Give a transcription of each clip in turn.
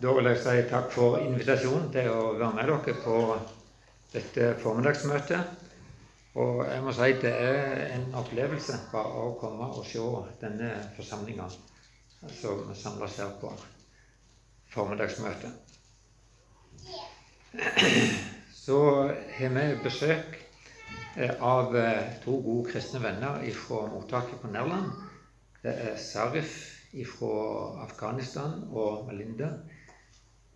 Da vil jeg si takk for invitasjonen til å være med dere på dette formiddagsmøtet. Og jeg må si det er en opplevelse bare å komme og se denne forsamlinga som samles her på formiddagsmøtet. Så har vi besøk eh, av eh, to gode kristne venner fra mottaket på Nærland. Det er Sarif fra Afghanistan og Melinda,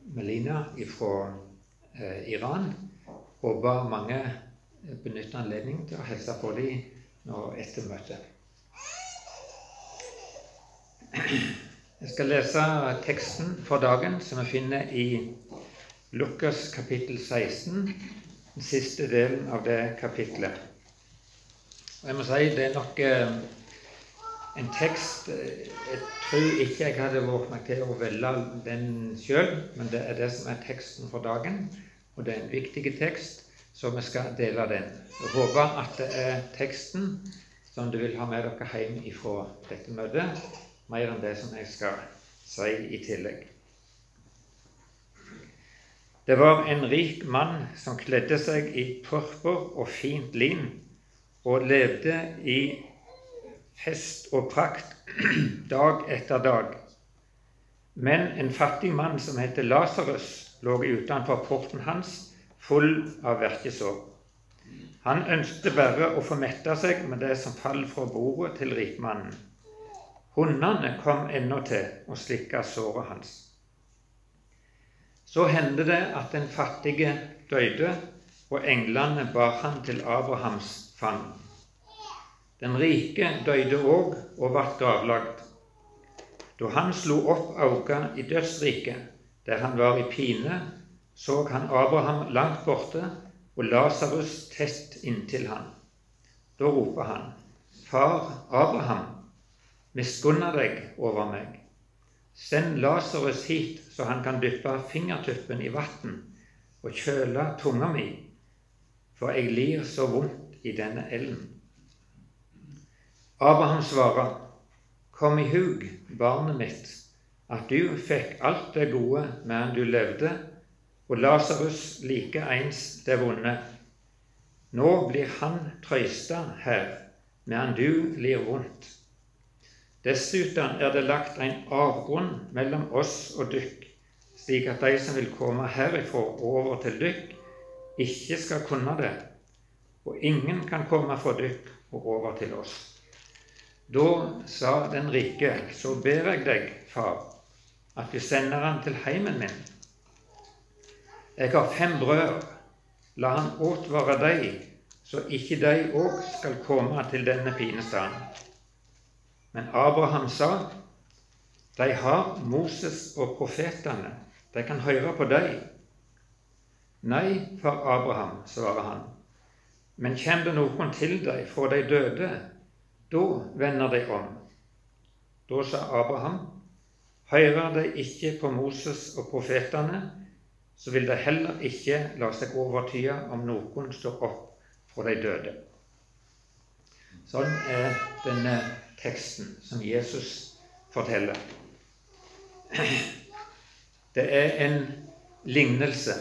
Melina fra eh, Iran. Håper mange benytter anledningen til å hilse på dem nå etter møtet. Jeg skal lese teksten for dagen, som vi finner i Lukas kapittel 16, den siste delen av det kapitlet. Og jeg må si det er nok eh, en tekst eh, Jeg tror ikke jeg hadde meg til å velge den sjøl, men det er det som er teksten for dagen. Og det er en viktig tekst, så vi skal dele den. Jeg håper at det er teksten som du vil ha med dere hjem ifra dette møtet, mer enn det som jeg skal si i tillegg. Det var en rik mann som kledde seg i purpur og fint lin og levde i fest og prakt dag etter dag. Men en fattig mann som heter Lasarus, lå utenfor porten hans, full av verkesår. Han ønsket bare å få metta seg med det som falt fra bordet til rikmannen. Hundene kom ennå til å slikke såret hans. Så hendte det at den fattige døde, og englene bar han til Abrahams favn. Den rike døde òg og ble gravlagt. Da han slo opp auga i dødsriket, der han var i pine, så han Abraham langt borte og Lasarus tett inntil han. Da roper han, Far Abraham, miskunna deg over meg. Send Lasarus hit, så han kan dyppe fingertuppen i vann og kjøle tunga mi, for jeg lir så vondt i denne elden. Abraham svarer, Kom i hug, barnet mitt, at du fikk alt det gode medan du levde, og Lasarus likeens det vonde. Nå blir han trøysta her, medan du lir vondt. Dessuten er det lagt en avgrunn mellom oss og dykk, slik at de som vil komme herifra over til dykk, ikke skal kunne det, og ingen kan komme fra dykk og over til oss. Da sa den rike, så ber jeg deg, far, at du sender han til heimen min. Jeg har fem brød. La han åtvare deg, så ikke de òg skal komme til denne pinestaden. Men Abraham sa, de har Moses og profetene, de kan høre på deg. Nei, far Abraham, svarer han, men kommer det noen til deg fra de døde, da vender de om. Da sa Abraham, hører de ikke på Moses og profetene, så vil de heller ikke la seg overtyde om noen står opp fra de døde. Sånn er denne teksten som Jesus forteller. Det er en lignelse.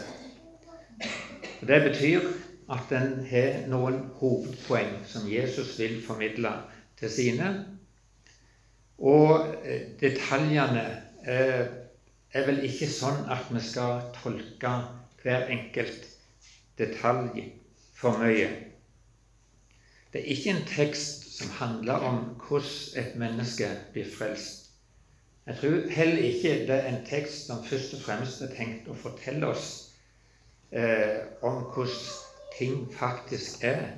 Det betyr at den har noen hovedpoeng som Jesus vil formidle til sine. Og eh, detaljene eh, er vel ikke sånn at vi skal tolke hver enkelt detalj for mye. Det er ikke en tekst som handler om hvordan et menneske blir frelst. Jeg tror heller ikke det er en tekst som først og fremst er tenkt å fortelle oss eh, om hvordan ting faktisk er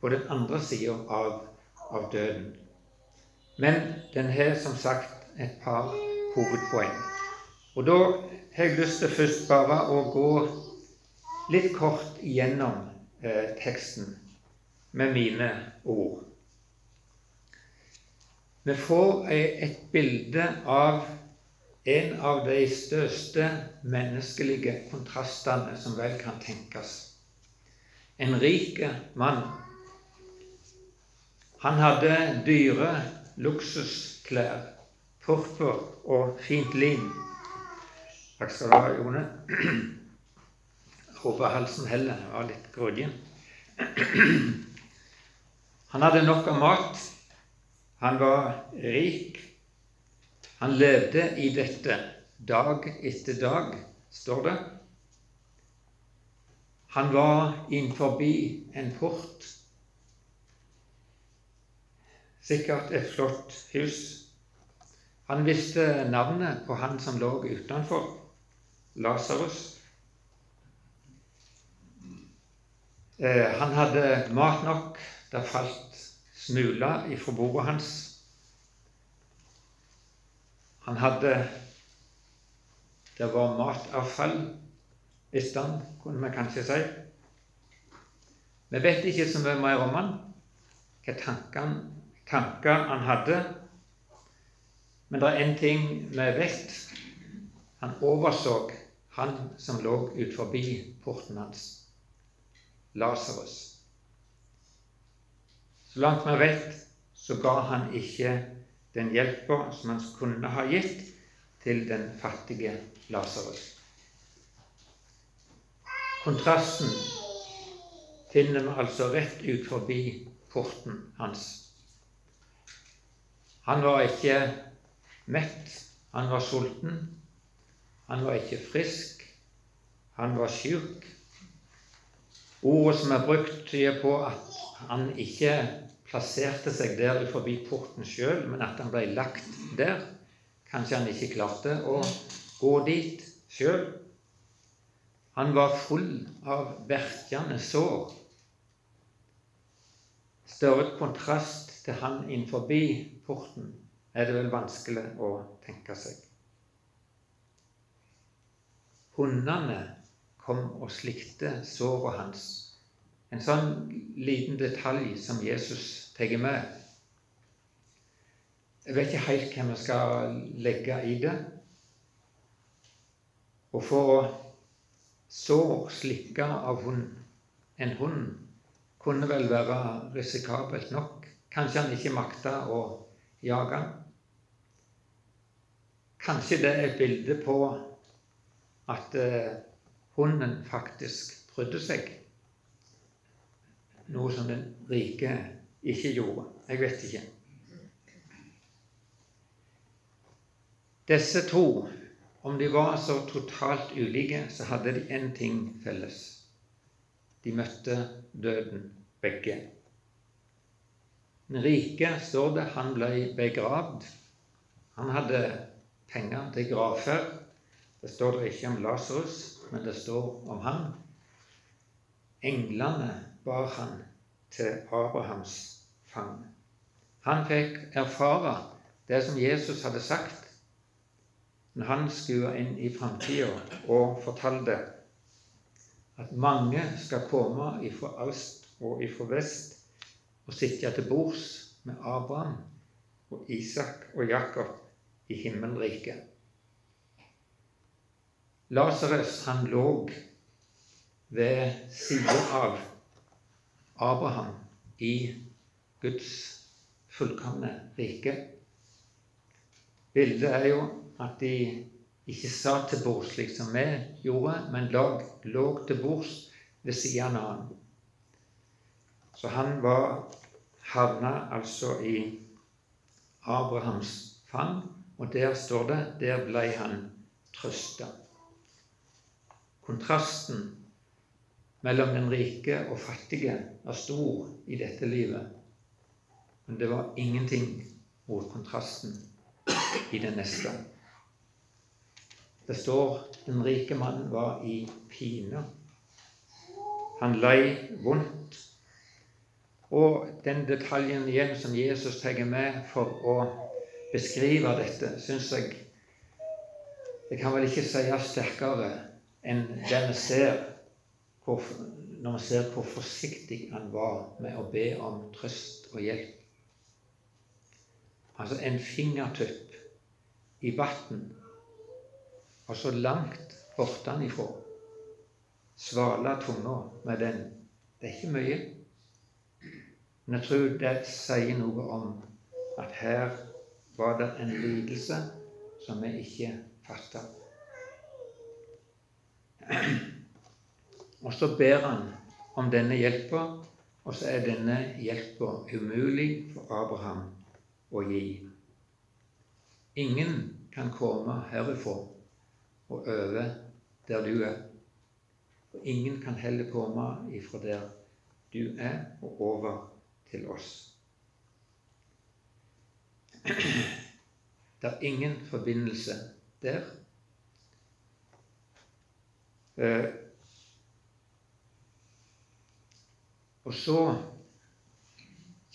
på den andre sida av av døden. Men den har som sagt et par hovedpoeng. Og da har jeg lyst til først bare å gå litt kort igjennom eh, teksten med mine ord. Vi får et bilde av en av de største menneskelige kontrastene som vel kan tenkes. En rik mann han hadde dyre luksusklær, purpur og fint lin. Takk skal du ha, Jone. Håper halsen heller. Jeg var litt grudgen. Han hadde nok av mat. Han var rik. Han levde i dette dag etter dag, står det. Han var innenfor en port. Sikkert et flott hus. Han visste navnet på han som lå utenfor, Lasarus. Eh, han hadde mat nok. Det falt smuler ifra bordet hans. Han hadde Det var matavfall, visste han, kunne vi kanskje si. Vi vet ikke så mye mer om han, hva tanker, tanker han hadde. Men det er én ting vi vet. Han overså han som lå ut forbi porten hans, Lasarus. Så langt vi vet, så ga han ikke den hjelpa som han kunne ha gitt til den fattige Lasarus. Kontrasten finner vi altså rett ut forbi porten hans. Han var ikke mett, han var sulten. Han var ikke frisk, han var sjuk. Ordet som er brukt, tyder på at han ikke plasserte seg der forbi porten sjøl, men at han ble lagt der. Kanskje han ikke klarte å gå dit sjøl. Han var full av verkende sår. Større kontrast til han innenfor porten er det vel vanskelig å tenke seg. Hundene kom og slikte såret hans. En sånn liten detalj som Jesus tar med. Jeg vet ikke helt hva vi skal legge i det. Å få sår slikka av hund, en hund kunne vel være risikabelt nok. Kanskje han ikke makta å den. Kanskje det er et bilde på at eh, hunden faktisk brydde seg. Noe som den rike ikke gjorde. Jeg vet ikke. Disse to, om de var så totalt ulike, så hadde de én ting felles. De møtte døden, begge. Den rike, står det, han ble begravd. Han hadde penger til gravferd. Det står det ikke om Lasarus, men det står om han. Englene bar han til Abrahams fang. Han fikk erfare det som Jesus hadde sagt når han skua inn i framtida og fortalte at mange skal komme ifra øst og ifra vest og sitte til bords med Abraham og Isak og Jakob i himmelriket. Lasarus, han lå ved sida av Abraham i Guds fullkomne rike. Bildet er jo at de ikke sa til bords slik som vi gjorde, men lå til bords ved siden av ham. Så han var havna altså i Abrahams fang, og der står det der ble han trøsta. Kontrasten mellom den rike og fattige er stor i dette livet. Men det var ingenting mot kontrasten i det neste. Det står den rike mannen var i pine. Han lei vondt. Og den detaljen igjen som Jesus tar med for å beskrive dette, syns jeg Det kan vel ikke sies sterkere enn det vi ser hvor, når vi ser hvor forsiktig han var med å be om trøst og hjelp. Altså en fingertupp i vann, og så langt bortenifra svale tunga med den. Det er ikke mye. Men jeg tror det sier noe om at her var det en lidelse som vi ikke fatta. Og så ber han om denne hjelpa, og så er denne hjelpa umulig for Abraham å gi. Ingen kan komme herifra og over der du er. Og ingen kan heller komme ifra der du er, og over til oss. Det er ingen forbindelse der. Eh, og så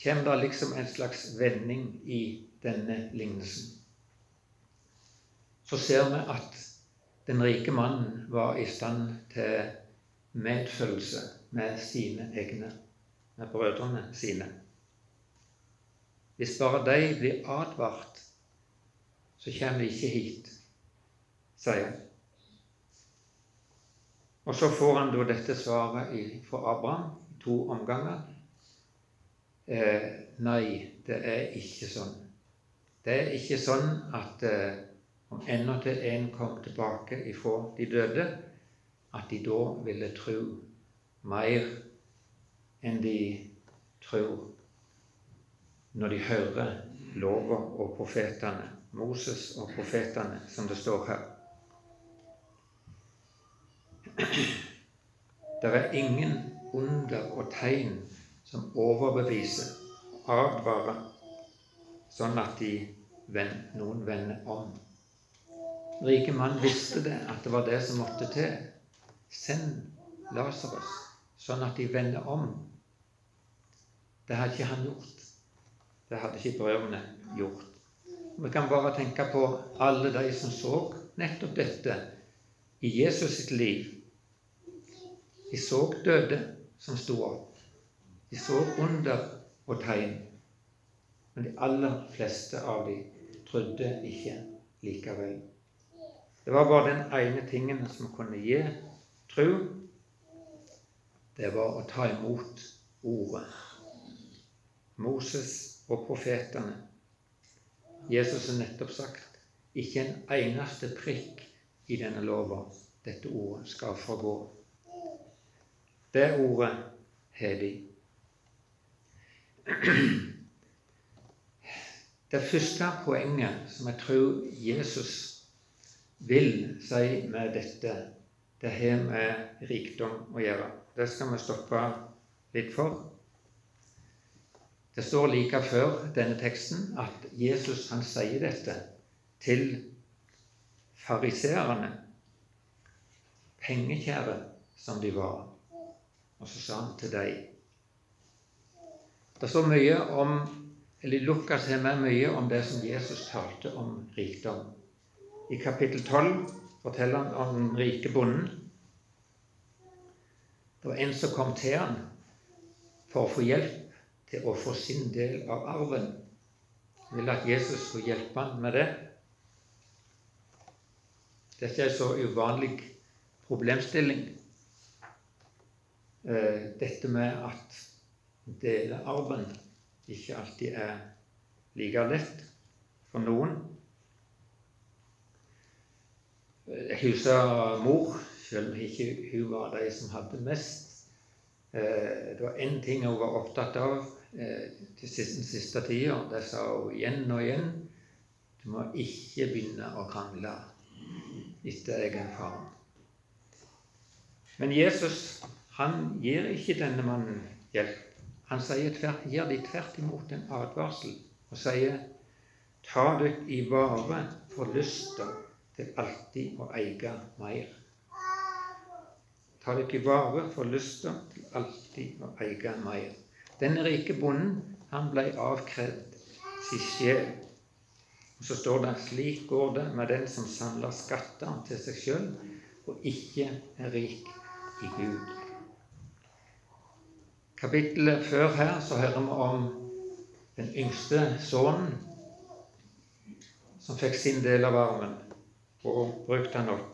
kommer det liksom en slags vending i denne lignelsen. Så ser vi at den rike mannen var i stand til medfølelse med sine egne, brødrene sine. Hvis bare de blir advart, så kommer de ikke hit, sier han. Og så får han da dette svaret fra Abraham i to omganger. Eh, nei, det er ikke sånn. Det er ikke sånn at eh, om ennå til en kom tilbake ifra de døde, at de da ville tro mer enn de tror når de hører lova og profetene, Moses og profetene, som det står her. Det er ingen under og tegn som overbeviser, advarer, sånn at de, noen vender om. Rike mann visste det, at det var det som måtte til. Send Lasarus, sånn at de vender om. Det hadde ikke han gjort. Det hadde ikke brødrene gjort. Vi kan bare tenke på alle de som så nettopp dette i Jesus sitt liv. De så døde som sto opp. De så under og tegn. Men de aller fleste av dem trodde ikke likevel. Det var bare den ene tingen som kunne gi tro. Det var å ta imot ordet. Moses og profetene. Jesus har nettopp sagt ikke en eneste prikk i denne lova dette ordet skal forgå. Det ordet har de. Det første poenget som jeg tror Jesus vil si med dette, det har med rikdom å gjøre. Det skal vi stoppe litt for. Det står like før denne teksten at Jesus han sier dette til fariseerne, pengekjære som de var. Og så sa han til deg Det står mye om eller Lukas har med mye om det som Jesus talte om rikdom. I kapittel 12 forteller han om den rike bonden. Det var en som kom til han for å få hjelp til å få sin del av arven. Vil at Jesus skulle hjelpe ham med det. Dette er en så uvanlig problemstilling. Eh, dette med at dele arven ikke alltid er like lett for noen. Jeg husker mor, selv om ikke hun var de som hadde mest. Eh, det var én ting hun var opptatt av Eh, til den siste tida. Det sa hun igjen og igjen. Du må ikke begynne å krangle etter egen far. Men Jesus han gir ikke denne mannen hjelp. Han tvert, gir de tvert imot en advarsel og sier ta dere i vare for lysta til alltid å eie mer. Ta dere i vare for lysta til alltid å eie mer. Denne rike bonden han ble avkrevd sin sjel. Og Så står det slik går det med den som samler skatter til seg sjøl og ikke er rik i Gud. Kapittelet før her så hører vi om den yngste sønnen som fikk sin del av armen og brukte den opp.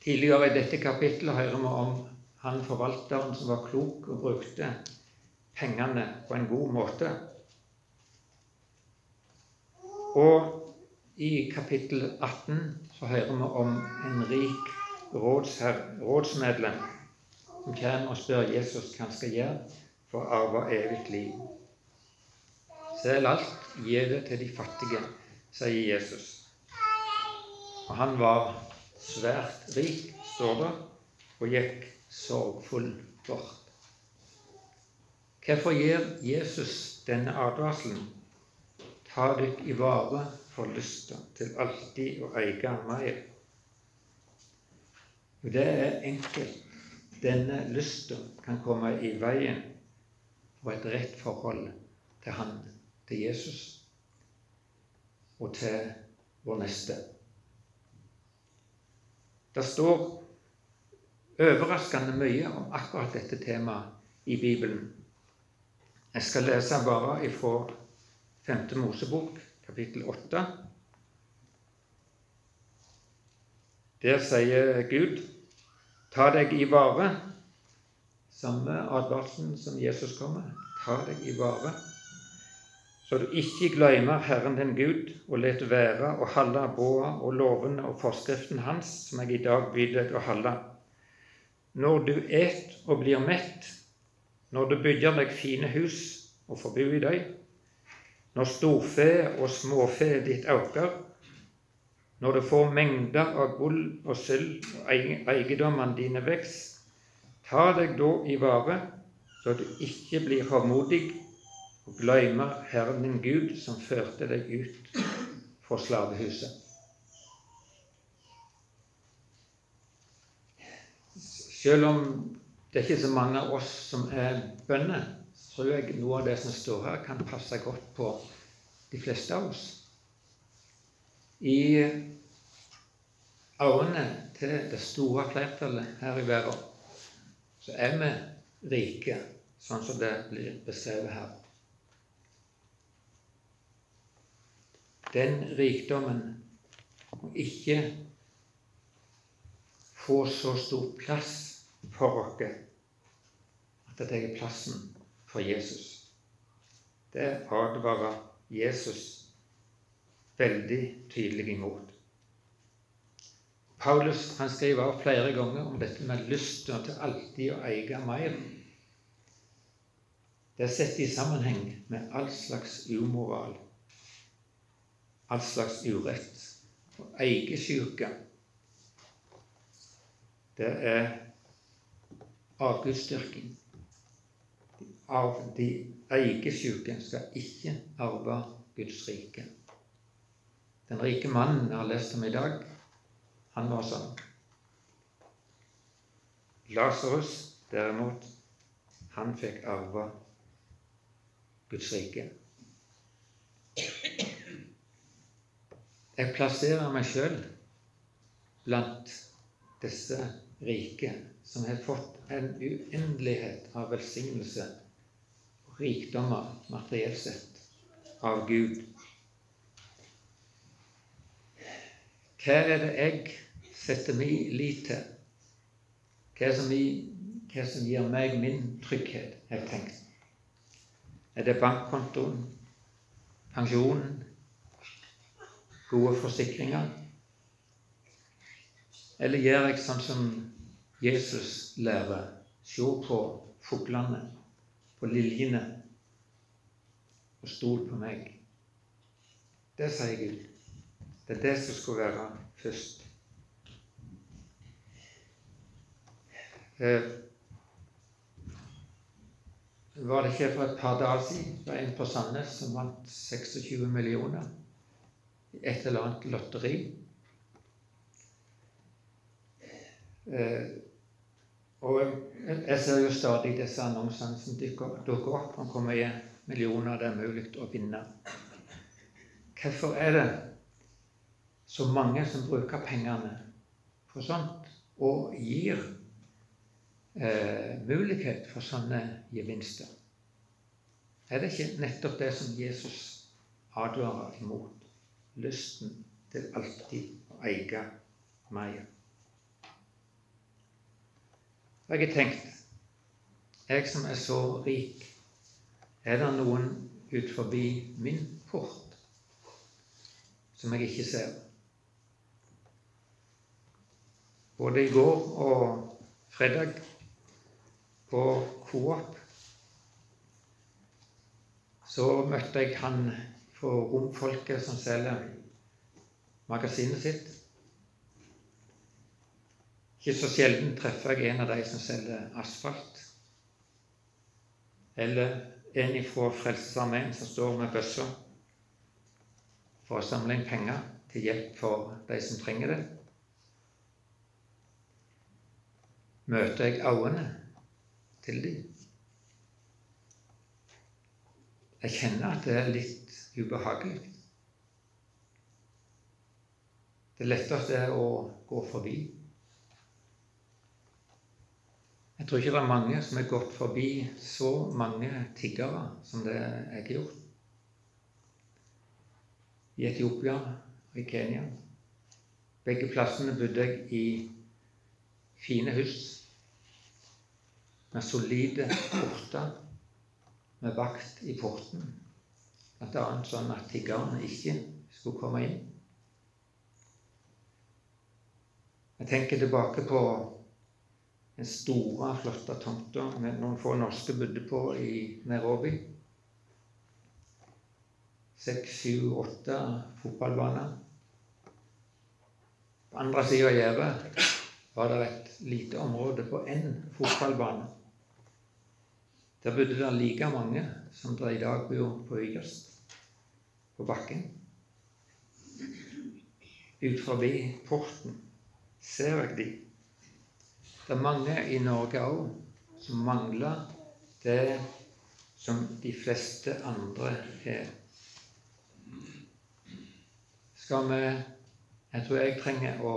Tidligere i dette kapittelet hører vi om han forvalteren som var klok og brukte pengene på en god måte. Og I kapittel 18 så hører vi om en rik rådsmedlem som kommer og spør Jesus hva han skal gjøre for å arve evig liv. Selg alt, gi det til de fattige, sier Jesus. Og han var svært rik, står det, og gikk sorgfull bort. Hvorfor gir Jesus denne advarselen? Ta dykk i vare for lysta til alltid å eie mer. Jo, det er enkelt. Denne lysta kan komme i veien for et rett forhold til Han, til Jesus og til vår neste. Det står overraskende mye om akkurat dette temaet i Bibelen. Jeg skal lese bare ifra 5. Mosebok, kapittel 8. Der sier Gud, ta deg i vare samme advarselen som Jesus kommer. Ta deg i vare, så du ikke glemmer Herren din Gud, og let være å holde boa og lovene og forskriften Hans, som jeg i dag byr deg å holde. Når du et og blir mett, når du bygger deg fine hus og får bo i dem, når storfe og småfe ditt øker, når du får mengder av gull og sølv og eiendommene dine vekst, Ta deg da i vare, så du ikke blir håndmodig og glemmer Herren din Gud, som førte deg ut fra slavehuset. Selv om det er ikke så mange av oss som er bønder, tror jeg noe av det som står her, kan passe godt på de fleste av oss. I øynene til det store flertallet her i verden så er vi rike, sånn som det blir beskrevet her. Den rikdommen må ikke få så stor plass for oss at det tar plassen for Jesus. Det advarer Jesus veldig tydelig imot. Paulus han skriver flere ganger om dette med lysten til alltid å eie mer. Det er sett i sammenheng med all slags umoral, all slags urett og eiesyke. Det er avgudsdyrking. Av de eiesyke skal ikke arve Guds rike. Den rike mannen jeg har lest om i dag, han var sånn. Lasarus, derimot, han fikk arve Guds rike. Jeg plasserer meg sjøl blant disse rike som har fått en uendelighet av velsignelse og rikdommer materielt sett av Gud. Hva er det jeg setter min lit til? Hva som, hva som gir meg min trygghet, har jeg tenkt. Er det bankkontoen, pensjonen, gode forsikringer? Eller gjør jeg sånn som Jesus lærer? Se på fuglene, på liljene, og stol på meg. Det sier Gud. Det er det som skulle være først. Eh, var det ikke for et par dager siden det var en på Sandnes som vant 26 millioner i et eller annet lotteri. Eh, og jeg ser jo stadig disse annonsene som dukker opp om hvor mye millioner det er mulig å vinne. Hvorfor er det så mange som bruker pengene på sånt og gir eh, mulighet for sånne gevinster. Er det ikke nettopp det som Jesus advarer imot? Lysten til alltid å eie mer. Jeg har tenkt Jeg som er så rik, er det noen ut forbi min port som jeg ikke ser. Både i går og fredag på Coop så møtte jeg han fra romfolket som selger magasinet sitt. Ikke så sjelden treffer jeg en av de som selger asfalt. Eller en fra Frelsesarmeen som står med bøssa for å samle inn penger til hjelp for de som trenger det. møter jeg øynene til dem. Jeg kjenner at det er litt ubehagelig. Det letteste er å gå forbi. Jeg tror ikke det er mange som har gått forbi så mange tiggere som det jeg har gjort. I Etiopia og i Kenya. Begge plassene bodde jeg i fine hus med solide porter med vakt i porten, bl.a. sånn at tiggerne ikke skulle komme inn. Jeg tenker tilbake på den store, flotte tomta med noen få norske bodde på i Nairobi. Seks, syv, åtte fotballbaner. På andre sida av gjerdet var det et lite område på én fotballbane. Der bodde det like mange som det i dag bor på Ygerst, på bakken. Ut forbi porten ser jeg de. Det er mange i Norge òg som mangler det som de fleste andre har. Skal vi Jeg tror jeg trenger å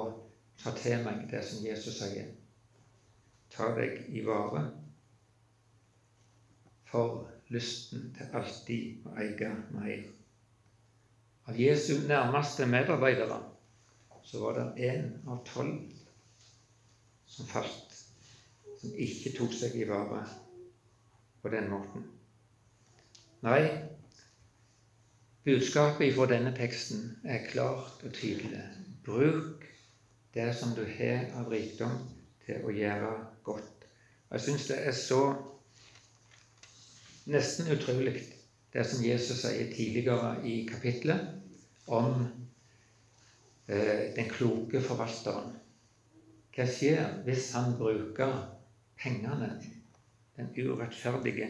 ta til meg det som Jesus sier. Ta deg i vare for lysten til alltid å eie mer. Av Jesu nærmeste medarbeidere så var det én av tolv som falt, som ikke tok seg i vare på den måten. Nei, budskapet fra denne teksten er klart og tydelig. Bruk det som du har av rikdom, til å gjøre godt. Jeg syns det er så nesten utrolig, det som Jesus sier tidligere i kapitlet om eh, den kloke forvalteren. Hva skjer hvis han bruker pengene, den urettferdige,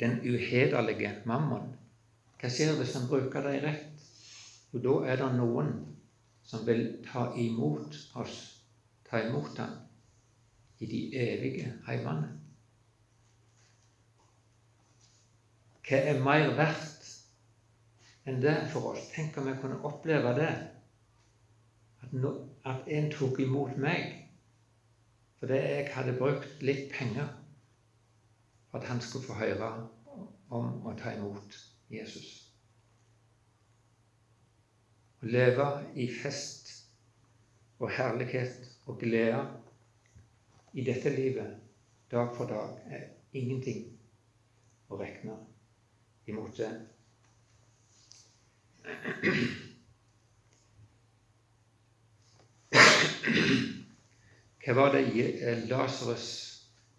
den uhederlige mammon? Hva skjer hvis han bruker dem rett? Jo, da er det noen som vil ta imot oss, ta imot ham i de evige heimene. Hva er mer verdt enn det for oss? Tenk om jeg kunne oppleve det. At, at en tok imot meg fordi jeg hadde brukt litt penger for at han skulle få høre om å ta imot Jesus. Å leve i fest og herlighet og glede i dette livet dag for dag er ingenting å regne imot det. Hva var det Lasarus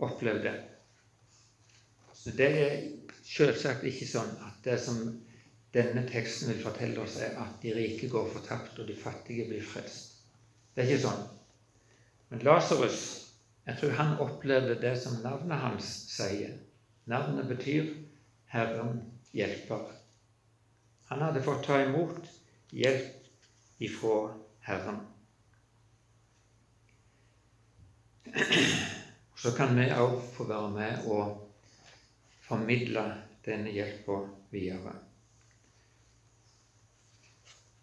opplevde? Så Det er selvsagt ikke sånn at det som denne teksten vil fortelle oss, er at de rike går fortapt, og de fattige blir frelst. Det er ikke sånn. Men Lasarus, jeg tror han opplevde det som navnet hans sier. Navnet betyr Herren hjelper. Han hadde fått ta imot hjelp ifra Herren. Så kan vi òg få være med og formidle denne hjelpa videre.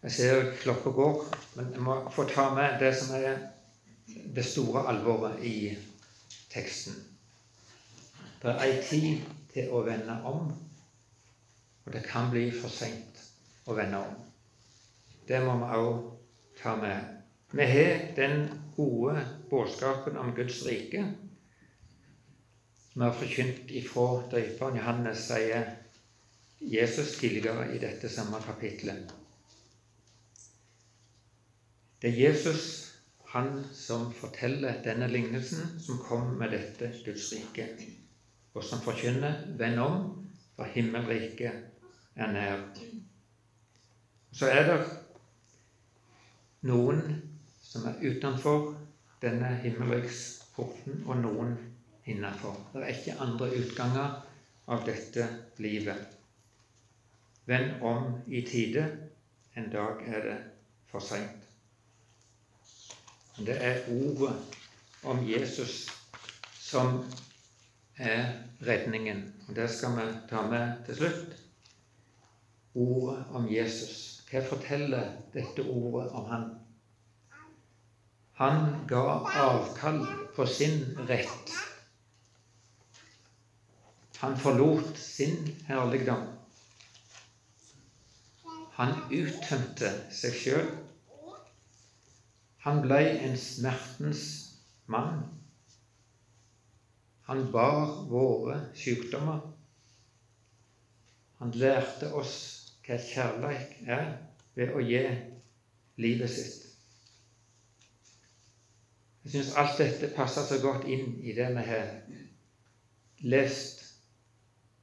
Jeg ser klokka går, men jeg må få ta med det som er det store alvoret i teksten. Det er ei tid til å vende om, og det kan bli for seint å vende om. Det må vi òg ta med. Vi har den gode budskapen om Guds rike. Vi har forkynt ifra døperen Johannes, sier Jesus tidligere i dette samme kapitlet. Det er Jesus, han som forteller denne lignelsen, som kom med dette Guds rike, og som forkynner 'Vend om, for himmelriket er nær'. Så er det noen som er utenfor denne himmelriksporten, og noen innenfor. Det er ikke andre utganger av dette livet. Vend om i tide. En dag er det for seint. Det er ordet om Jesus som er redningen. Og Det skal vi ta med til slutt. Ordet om Jesus. Hva forteller dette ordet om han? Han ga avkall på sin rett. Han forlot sin herligdom. Han uttømte seg sjøl. Han blei en smertens mann. Han bar våre sykdommer. Han lærte oss hva kjærleik er ved å gi livet sitt. Jeg syns alt dette passer så godt inn i det vi har lest,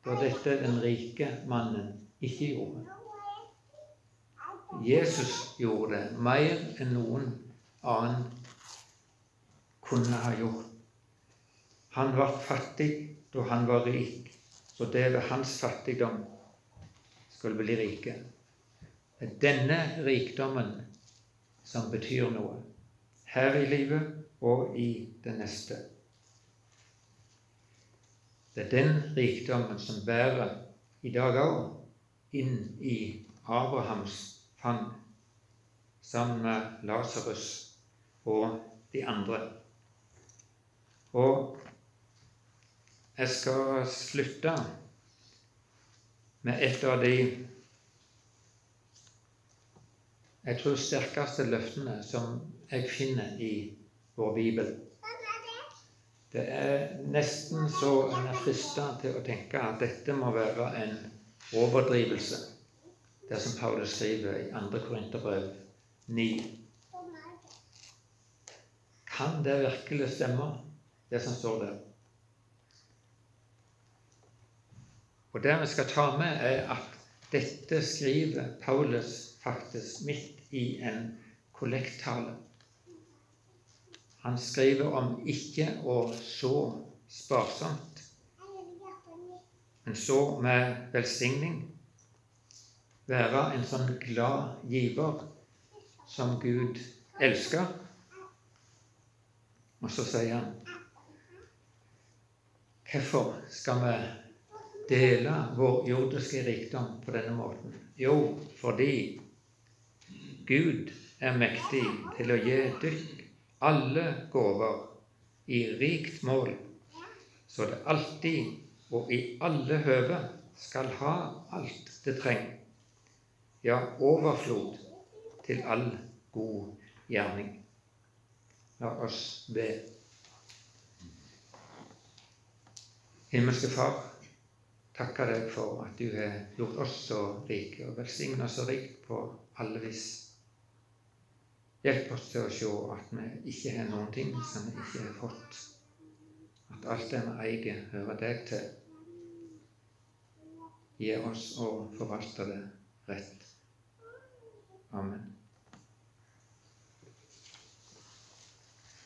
da dette den rike mannen ikke gjorde. Jesus gjorde det mer enn noen annen kunne ha gjort. Han var fattig da han var rik, så det ved hans fattigdom skulle bli rike. Det er denne rikdommen som betyr noe her i livet og i det neste. Det er den rikdommen som bærer i dag òg inn i Abrahams favn sammen med Lasarus og de andre. Og jeg skal slutte med et av de jeg tror sterkeste løftene som jeg finner i vår bibel. Det er nesten så en er frista til å tenke at dette må være en overdrivelse, det som Paulus skriver i 2. Korinterbrev 9. Kan det virkelig stemme, det som står der? Og det vi skal ta med, er at dette skriver Paulus faktisk midt i en kollekttale. Han skriver om ikke å så sparsomt, men så med velsigning. Være en sånn glad giver som Gud elsker. Og så sier han Hvorfor skal vi dele vår jordiske rikdom på denne måten? Jo, fordi Gud er mektig til å gi dykk alle gaver i rikt mål, så det alltid og i alle høve skal ha alt det trenger, ja, overflod til all god gjerning. La oss be. Himmelske Far, takker deg for at du har gjort oss så rike og velsignet oss så rikt på alle vis. Hjelp oss til å se at vi ikke har noen ting som vi ikke har fått. At alt det vi eier, hører deg til. Gi oss å forvalte det rett. Amen.